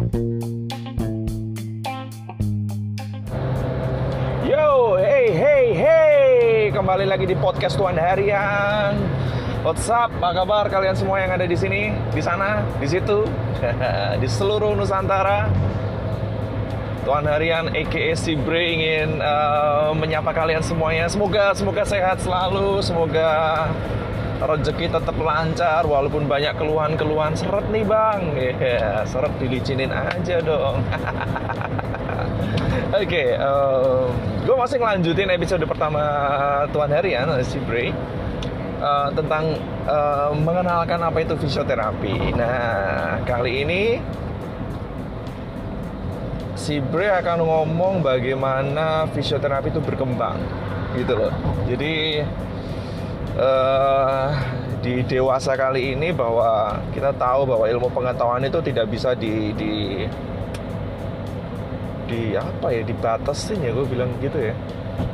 Yo, hey, hey, hey, kembali lagi di podcast Tuan Harian. What's up? Apa kabar kalian semua yang ada di sini, di sana, di situ, di seluruh Nusantara? Tuan Harian AKA Sibre ingin uh, menyapa kalian semuanya. Semoga semoga sehat selalu, semoga rezeki tetap lancar walaupun banyak keluhan-keluhan seret nih bang yeah, seret dilicinin aja dong Oke, okay, uh, gue masih ngelanjutin episode pertama Tuan Harian, si Bray uh, tentang uh, mengenalkan apa itu fisioterapi. Nah, kali ini si Bray akan ngomong bagaimana fisioterapi itu berkembang, gitu loh. Jadi uh, di dewasa kali ini bahwa kita tahu bahwa ilmu pengetahuan itu tidak bisa di, di di apa ya dibatasin ya gue bilang gitu ya.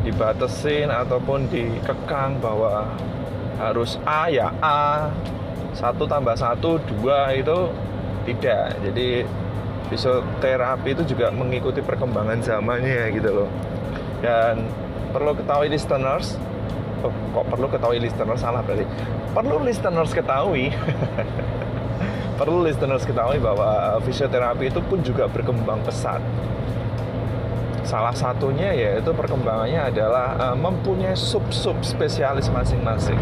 Dibatasin ataupun dikekang bahwa harus A ya A satu tambah satu dua itu tidak. Jadi fisioterapi itu juga mengikuti perkembangan zamannya gitu loh. Dan perlu ketahui listeners kok perlu ketahui listeners salah berarti perlu listeners ketahui perlu listeners ketahui bahwa fisioterapi itu pun juga berkembang pesat Salah satunya yaitu perkembangannya adalah uh, mempunyai sub-sub spesialis masing-masing.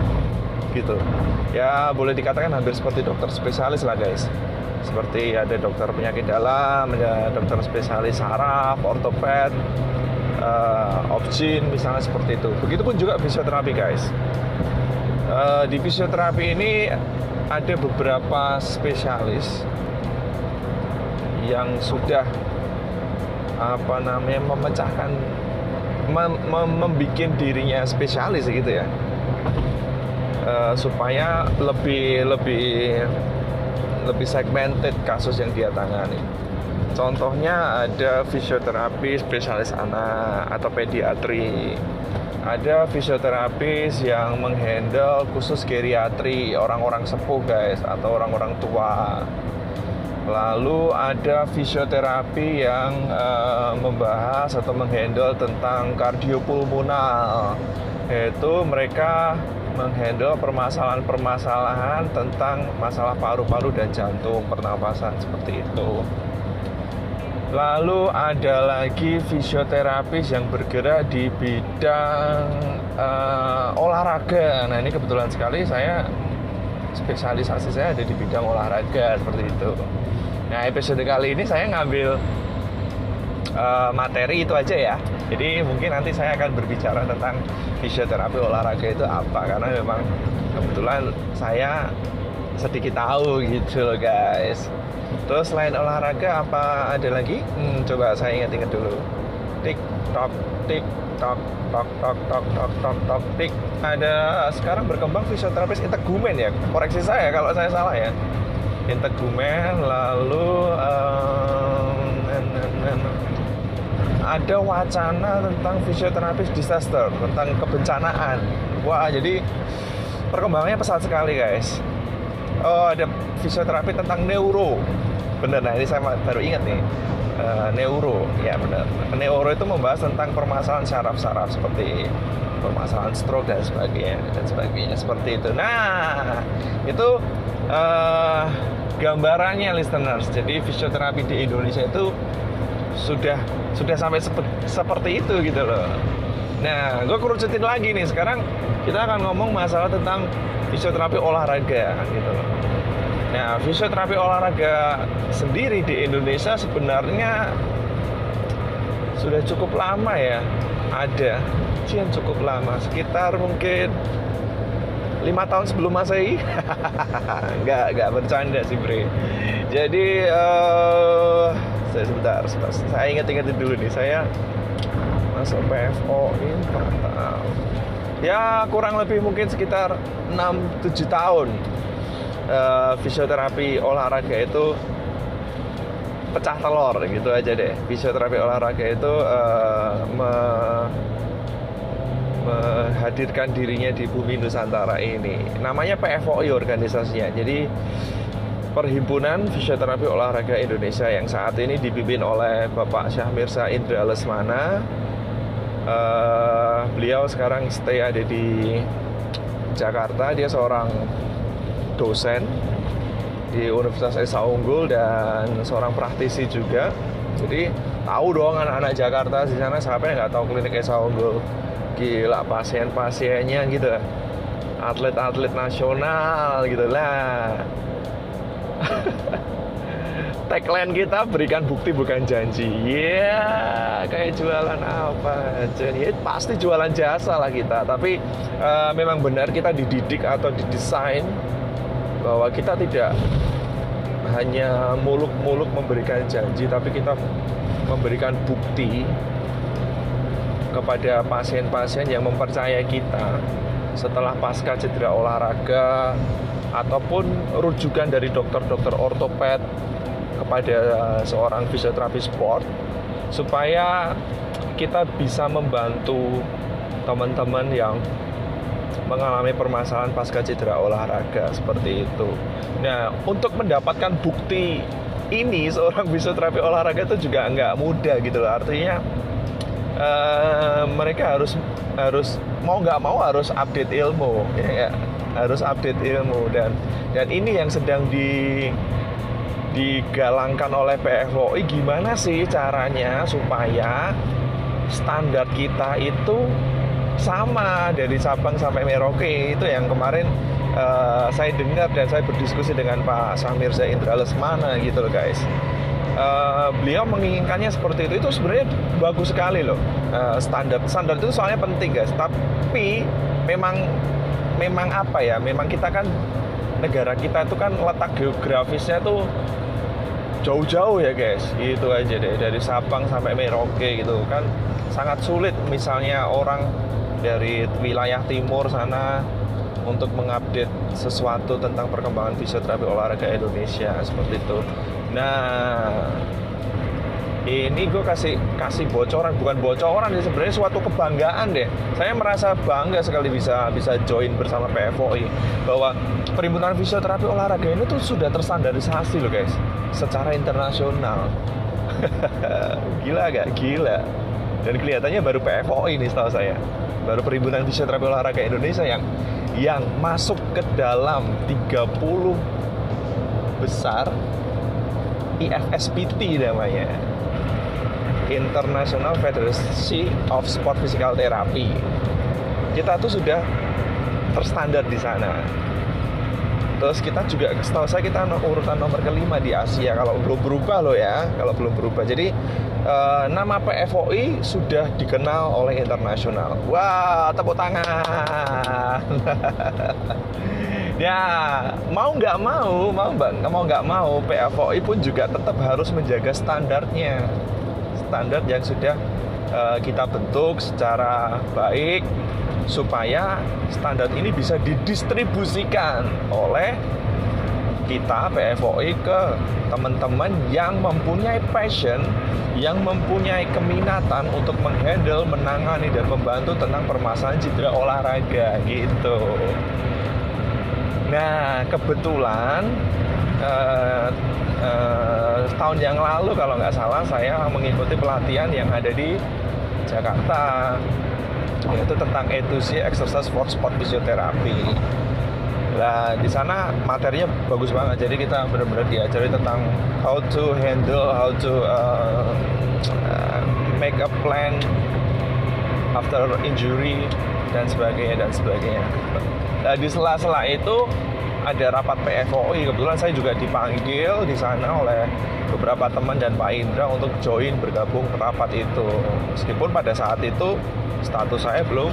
Gitu. Ya, boleh dikatakan hampir seperti dokter spesialis lah, guys. Seperti ada dokter penyakit dalam, ada dokter spesialis saraf, ortoped, uh, opjin misalnya seperti itu. Begitupun juga fisioterapi, guys. Uh, di fisioterapi ini ada beberapa spesialis yang sudah apa namanya memecahkan mem, mem, membuat dirinya spesialis gitu ya uh, supaya lebih lebih lebih segmented kasus yang dia tangani contohnya ada fisioterapi spesialis anak atau pediatri ada fisioterapis yang menghandle khusus geriatri orang-orang sepuh guys atau orang-orang tua Lalu ada fisioterapi yang uh, membahas atau menghandle tentang kardiopulmonal, yaitu mereka menghandle permasalahan-permasalahan tentang masalah paru-paru dan jantung, pernapasan seperti itu. Lalu ada lagi fisioterapis yang bergerak di bidang uh, olahraga. Nah ini kebetulan sekali saya spesialisasi saya ada di bidang olahraga seperti itu. Nah episode kali ini saya ngambil uh, materi itu aja ya. Jadi mungkin nanti saya akan berbicara tentang fisioterapi olahraga itu apa karena memang kebetulan saya sedikit tahu gitu loh guys. Terus selain olahraga apa ada lagi? Hmm, coba saya ingat-ingat dulu. Tik tok tik tok tok tok tok tok tok tik. Ada sekarang berkembang fisioterapis integumen ya. Koreksi saya kalau saya salah ya integumen lalu um, ada wacana tentang fisioterapis disaster tentang kebencanaan wah jadi perkembangannya pesat sekali guys oh ada fisioterapi tentang neuro bener nah ini saya baru ingat nih uh, neuro. Ya benar neuro itu membahas tentang permasalahan saraf-saraf seperti permasalahan stroke dan sebagainya dan sebagainya. Seperti itu. Nah itu uh, gambarannya listeners. Jadi fisioterapi di Indonesia itu sudah sudah sampai seperti itu gitu loh. Nah gue kerucutin lagi nih. Sekarang kita akan ngomong masalah tentang fisioterapi olahraga gitu loh nah fisioterapi olahraga sendiri di Indonesia sebenarnya sudah cukup lama ya. Ada yang cukup lama sekitar mungkin lima tahun sebelum masehi. Nggak nggak bercanda sih bre. Jadi uh, saya sebentar, sebentar. Saya ingat-ingat dulu nih saya masuk PFO ini ya kurang lebih mungkin sekitar 6-7 tahun uh, fisioterapi olahraga itu pecah telur gitu aja deh fisioterapi olahraga itu uh, me menghadirkan dirinya di bumi Nusantara ini. Namanya PFOI organisasinya. Jadi Perhimpunan Fisioterapi Olahraga Indonesia yang saat ini dipimpin oleh Bapak Syah Mirza Indra Lesmana. Uh, beliau sekarang stay ada di Jakarta. Dia seorang dosen di Universitas Esa Unggul dan seorang praktisi juga. Jadi tahu dong anak-anak Jakarta di sana siapa yang nggak tahu klinik Esa Unggul. Gila pasien-pasiennya gitu. Atlet-atlet nasional gitu lah tagline kita berikan bukti bukan janji ya yeah, kayak jualan apa aja ya pasti jualan jasa lah kita tapi uh, memang benar kita dididik atau didesain bahwa kita tidak hanya muluk-muluk memberikan janji tapi kita memberikan bukti kepada pasien-pasien yang mempercayai kita setelah pasca cedera olahraga ataupun rujukan dari dokter-dokter ortoped kepada seorang fisioterapi sport supaya kita bisa membantu teman-teman yang mengalami permasalahan pasca cedera olahraga seperti itu. Nah, untuk mendapatkan bukti ini seorang fisioterapi olahraga itu juga nggak mudah gitu loh. Artinya uh, mereka harus harus mau nggak mau harus update ilmu ya, ya harus update ilmu dan dan ini yang sedang di digalangkan oleh PFOI gimana sih caranya supaya standar kita itu sama dari Sabang sampai Merauke itu yang kemarin uh, saya dengar dan saya berdiskusi dengan Pak Samir Zaindra Lesmana gitu loh guys. Uh, beliau menginginkannya seperti itu itu sebenarnya bagus sekali loh uh, standar. Standar itu soalnya penting guys. Tapi memang memang apa ya memang kita kan negara kita itu kan letak geografisnya tuh jauh-jauh ya guys. Itu aja deh dari Sabang sampai Merauke gitu kan sangat sulit misalnya orang dari wilayah timur sana untuk mengupdate sesuatu tentang perkembangan fisioterapi olahraga Indonesia seperti itu. Nah ini gue kasih kasih bocoran bukan bocoran sih sebenarnya suatu kebanggaan deh. Saya merasa bangga sekali bisa bisa join bersama PFOI bahwa perhimpunan fisioterapi olahraga ini tuh sudah terstandarisasi loh guys secara internasional. Gila gak gila dan kelihatannya baru PFOI ini setahu saya baru perhimpunan fisioterapi olahraga Indonesia yang yang masuk ke dalam 30 besar IFSPT namanya International Federation of Sport Physical Therapy. Kita tuh sudah terstandar di sana. Terus kita juga, setahu saya kita urutan nomor kelima di Asia kalau belum berubah loh ya, kalau belum berubah. Jadi uh, nama PFOI sudah dikenal oleh internasional. Wah, tepuk tangan. ya, mau nggak mau, mau mau nggak mau, PFOI pun juga tetap harus menjaga standarnya standar yang sudah uh, kita bentuk secara baik supaya standar ini bisa didistribusikan oleh kita PFOI ke teman-teman yang mempunyai passion, yang mempunyai keminatan untuk menghandle, menangani dan membantu tentang permasalahan cedera olahraga gitu. Nah, kebetulan uh, uh, tahun yang lalu kalau nggak salah saya mengikuti pelatihan yang ada di Jakarta yaitu tentang E2C Exercise for Sport Physiotherapy. Nah, di sana materinya bagus banget. Jadi kita benar-benar diajari tentang how to handle, how to uh, uh, make a plan after injury dan sebagainya dan sebagainya. Nah, di sela-sela itu ada rapat PFOI kebetulan saya juga dipanggil di sana oleh beberapa teman dan Pak Indra untuk join bergabung rapat itu meskipun pada saat itu status saya belum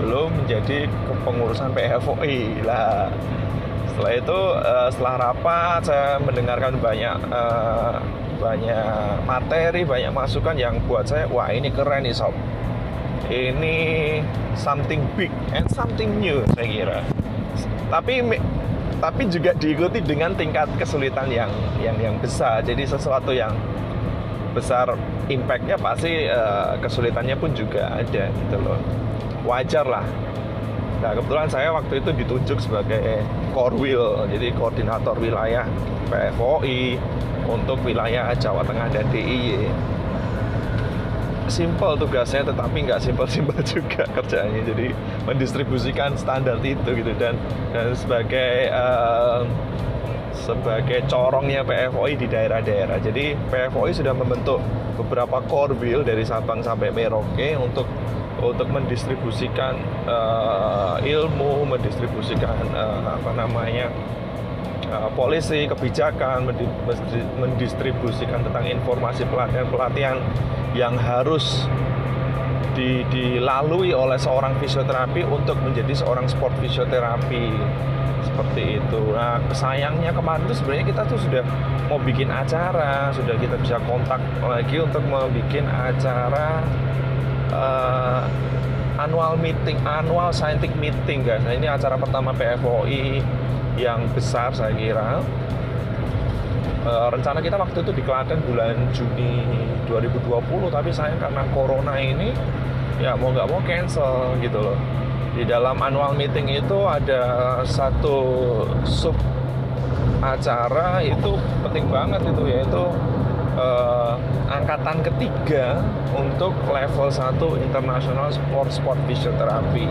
belum menjadi kepengurusan PFOI lah setelah itu uh, setelah rapat saya mendengarkan banyak uh, banyak materi banyak masukan yang buat saya wah ini keren nih sob. Ini something big and something new saya kira. Tapi tapi juga diikuti dengan tingkat kesulitan yang yang yang besar. Jadi sesuatu yang besar impactnya pasti uh, kesulitannya pun juga ada gitu loh wajar lah Nah kebetulan saya waktu itu ditunjuk sebagai Korwil, jadi koordinator wilayah PFOI untuk wilayah Jawa Tengah dan DIY. Simple tugasnya, tetapi nggak simpel-simpel juga kerjanya. Jadi mendistribusikan standar itu gitu dan dan sebagai uh, sebagai corongnya PFOI di daerah-daerah. Jadi PFOI sudah membentuk beberapa core wheel dari Sabang sampai Merauke untuk untuk mendistribusikan uh, ilmu, mendistribusikan uh, apa namanya uh, polisi, kebijakan, mendistribusikan tentang informasi pelatihan-pelatihan yang harus di, dilalui oleh seorang fisioterapi untuk menjadi seorang sport fisioterapi seperti itu. Nah, sayangnya kemarin itu sebenarnya kita tuh sudah mau bikin acara, sudah kita bisa kontak lagi untuk bikin acara uh, annual meeting, annual scientific meeting guys. Nah ini acara pertama PFOI yang besar saya kira. Uh, rencana kita waktu itu di Klaten bulan Juni 2020 tapi saya karena corona ini ya mau nggak mau cancel gitu loh di dalam annual meeting itu ada satu sub acara itu penting banget itu yaitu uh, angkatan ketiga untuk level 1 internasional sport sport fisioterapi.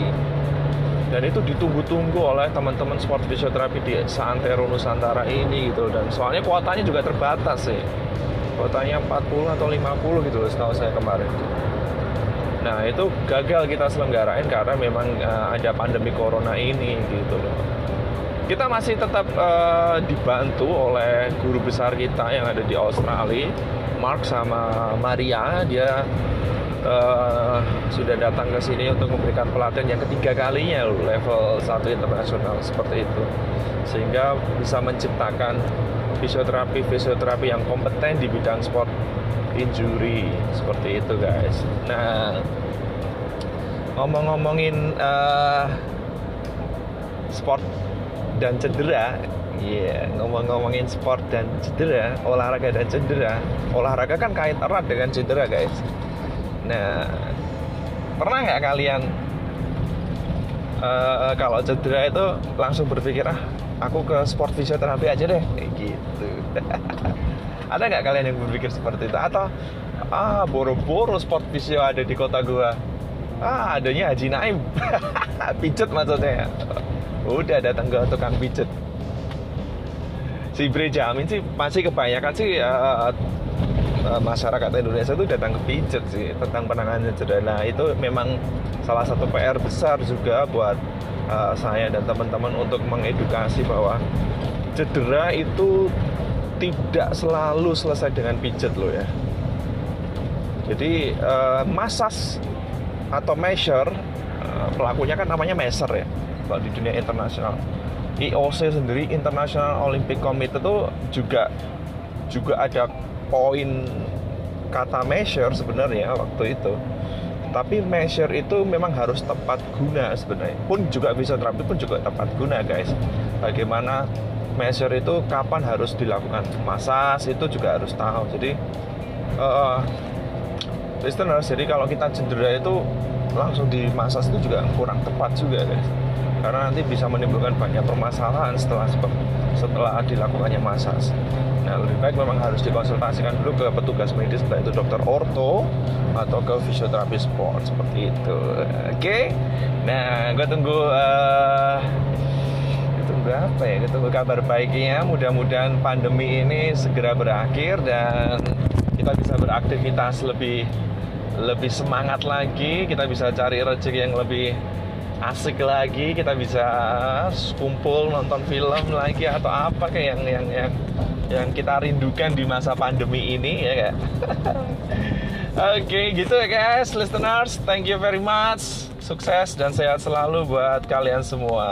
Dan itu ditunggu-tunggu oleh teman-teman sport fisioterapi di Santero Nusantara ini gitu dan soalnya kuotanya juga terbatas sih. Kuotanya 40 atau 50 gitu loh setahu saya kemarin. Nah itu gagal kita selenggarain karena memang uh, ada pandemi corona ini gitu loh kita masih tetap uh, dibantu oleh guru besar kita yang ada di Australia, Mark sama Maria. Dia uh, sudah datang ke sini untuk memberikan pelatihan yang ketiga kalinya level 1 internasional seperti itu. Sehingga bisa menciptakan fisioterapi fisioterapi yang kompeten di bidang sport injury seperti itu guys. Nah, ngomong-ngomongin uh, sport dan cedera Iya, yeah, ngomong-ngomongin sport dan cedera, olahraga dan cedera. Olahraga kan kait erat dengan cedera, guys. Nah, pernah nggak kalian uh, kalau cedera itu langsung berpikir ah, aku ke sport fisioterapi aja deh, gitu. ada nggak kalian yang berpikir seperti itu? Atau ah, boro-boro sport fisio ada di kota gua. Ah, adanya Haji Naim. Pijet maksudnya udah datang ke tukang pijet. Si Bre Jamin sih masih kebanyakan sih uh, masyarakat Indonesia itu datang ke pijet sih tentang penanganan cedera. Nah itu memang salah satu PR besar juga buat uh, saya dan teman-teman untuk mengedukasi bahwa cedera itu tidak selalu selesai dengan pijet loh ya. Jadi uh, masas atau measure uh, pelakunya kan namanya measure ya kalau di dunia internasional. IOC sendiri International Olympic Committee itu juga juga ada poin kata measure sebenarnya waktu itu. Tapi measure itu memang harus tepat guna sebenarnya. Pun juga bisa terapi pun juga tepat guna guys. Bagaimana measure itu kapan harus dilakukan? Masas itu juga harus tahu. Jadi uh, listeners jadi kalau kita cedera itu langsung di masas itu juga kurang tepat juga guys karena nanti bisa menimbulkan banyak permasalahan setelah setelah dilakukannya masas. Nah, lebih baik memang harus dikonsultasikan dulu ke petugas medis, entah itu dokter orto atau ke fisioterapi sport seperti itu. Oke, okay? nah gue tunggu uh, tunggu apa ya? Gue tunggu kabar baiknya. Mudah-mudahan pandemi ini segera berakhir dan kita bisa beraktivitas lebih lebih semangat lagi. Kita bisa cari rezeki yang lebih asik lagi kita bisa kumpul nonton film lagi atau apa kayak yang yang yang yang kita rindukan di masa pandemi ini ya kayak Oke okay, gitu ya guys listeners thank you very much sukses dan sehat selalu buat kalian semua